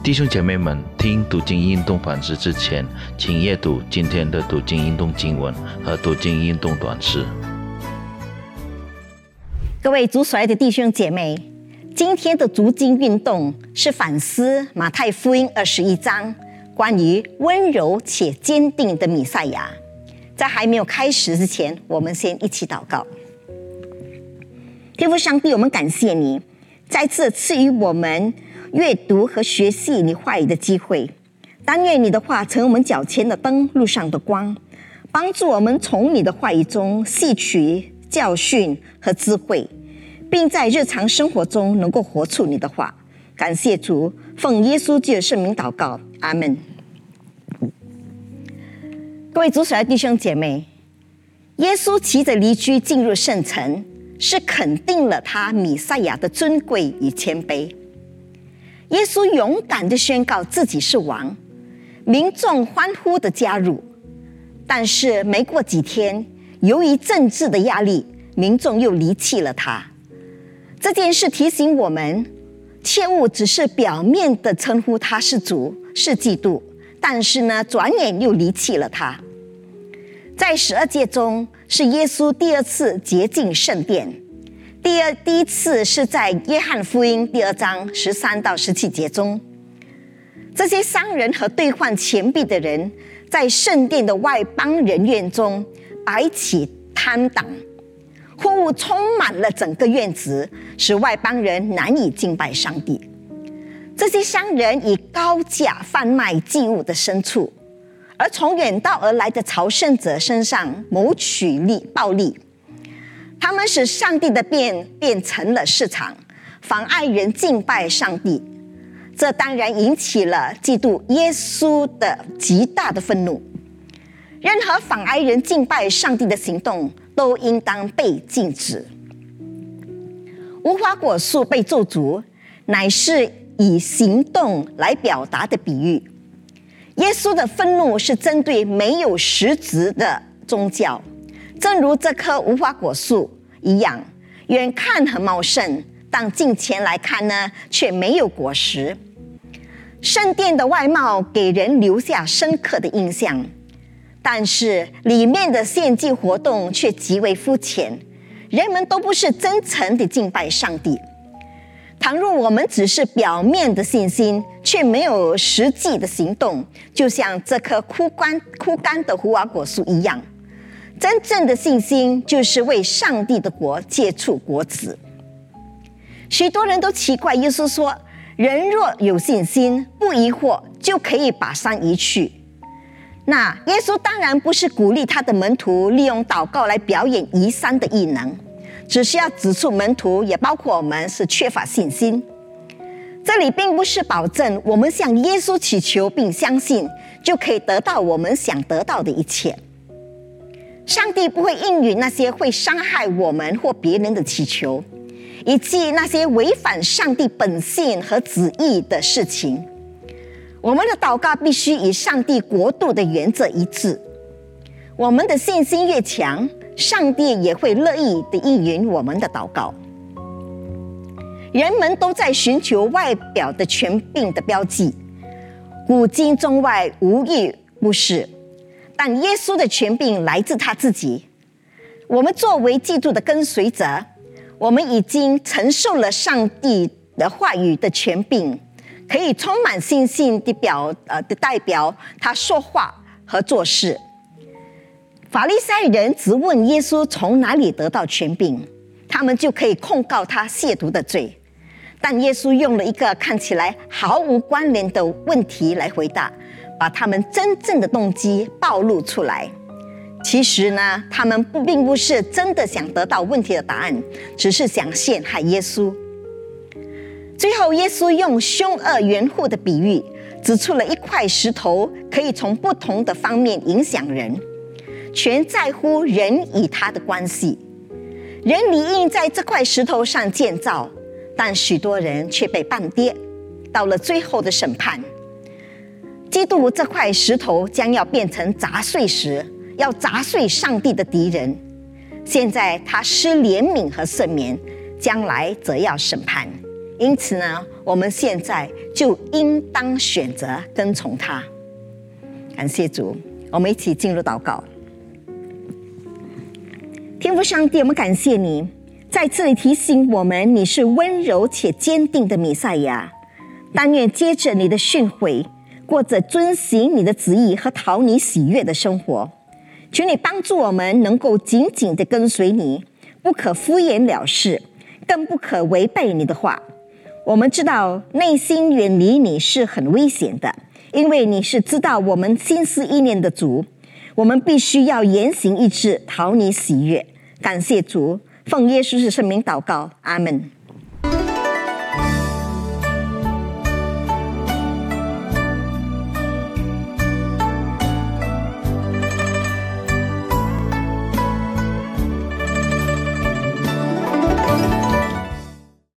弟兄姐妹们，听读经运动反思之前，请阅读今天的读经运动经文和读经运动短诗。各位主所爱的弟兄姐妹，今天的读经运动是反思马太福音二十一章关于温柔且坚定的弥赛亚。在还没有开始之前，我们先一起祷告。天父上帝，我们感谢你再次赐予我们。阅读和学习你话语的机会，但愿你的话成我们脚前的灯，路上的光，帮助我们从你的话语中吸取教训和智慧，并在日常生活中能够活出你的话。感谢主，奉耶稣基督圣名祷告，阿门。各位主所爱弟兄姐妹，耶稣骑着离居进入圣城，是肯定了他米赛亚的尊贵与谦卑。耶稣勇敢的宣告自己是王，民众欢呼的加入。但是没过几天，由于政治的压力，民众又离弃了他。这件事提醒我们，切勿只是表面的称呼他是主是基督，但是呢，转眼又离弃了他。在十二届中，是耶稣第二次洁净圣殿。第二，第一次是在约翰福音第二章十三到十七节中，这些商人和兑换钱币的人在圣殿的外邦人院中摆起摊档，货物充满了整个院子，使外邦人难以敬拜上帝。这些商人以高价贩卖祭物的牲畜，而从远道而来的朝圣者身上谋取利暴利。他们使上帝的变变成了市场，妨碍人敬拜上帝。这当然引起了嫉妒耶稣的极大的愤怒。任何妨碍人敬拜上帝的行动都应当被禁止。无花果树被咒诅，乃是以行动来表达的比喻。耶稣的愤怒是针对没有实质的宗教。正如这棵无花果树一样，远看很茂盛，但近前来看呢，却没有果实。圣殿的外貌给人留下深刻的印象，但是里面的献祭活动却极为肤浅，人们都不是真诚的敬拜上帝。倘若我们只是表面的信心，却没有实际的行动，就像这棵枯干枯干的无花果树一样。真正的信心就是为上帝的国结出国子。许多人都奇怪，耶稣说：“人若有信心，不疑惑，就可以把山移去。”那耶稣当然不是鼓励他的门徒利用祷告来表演移山的异能，只是要指出门徒，也包括我们，是缺乏信心。这里并不是保证我们向耶稣祈求并相信，就可以得到我们想得到的一切。上帝不会应允那些会伤害我们或别人的祈求，以及那些违反上帝本性和旨意的事情。我们的祷告必须与上帝国度的原则一致。我们的信心越强，上帝也会乐意的应允我们的祷告。人们都在寻求外表的权柄的标记，古今中外无一不是。但耶稣的权柄来自他自己。我们作为基督的跟随者，我们已经承受了上帝的话语的权柄，可以充满信心的表呃的代表他说话和做事。法利赛人只问耶稣从哪里得到权柄，他们就可以控告他亵渎的罪。但耶稣用了一个看起来毫无关联的问题来回答。把他们真正的动机暴露出来。其实呢，他们不并不是真的想得到问题的答案，只是想陷害耶稣。最后，耶稣用凶恶圆户的比喻，指出了一块石头可以从不同的方面影响人，全在乎人与他的关系。人理应在这块石头上建造，但许多人却被绊跌。到了最后的审判。基督这块石头将要变成砸碎石，要砸碎上帝的敌人。现在他施怜悯和赦免，将来则要审判，因此呢，我们现在就应当选择跟从他。感谢主，我们一起进入祷告。天父上帝，我们感谢你，在这里提醒我们，你是温柔且坚定的弥赛亚。但愿接着你的训诲，过着遵行你的旨意和讨你喜悦的生活。求你帮助我们，能够紧紧的跟随你，不可敷衍了事，更不可违背你的话。我们知道内心远离你是很危险的，因为你是知道我们心思意念的主。我们必须要言行一致，讨你喜悦。感谢主，奉耶稣是圣名祷告，阿门。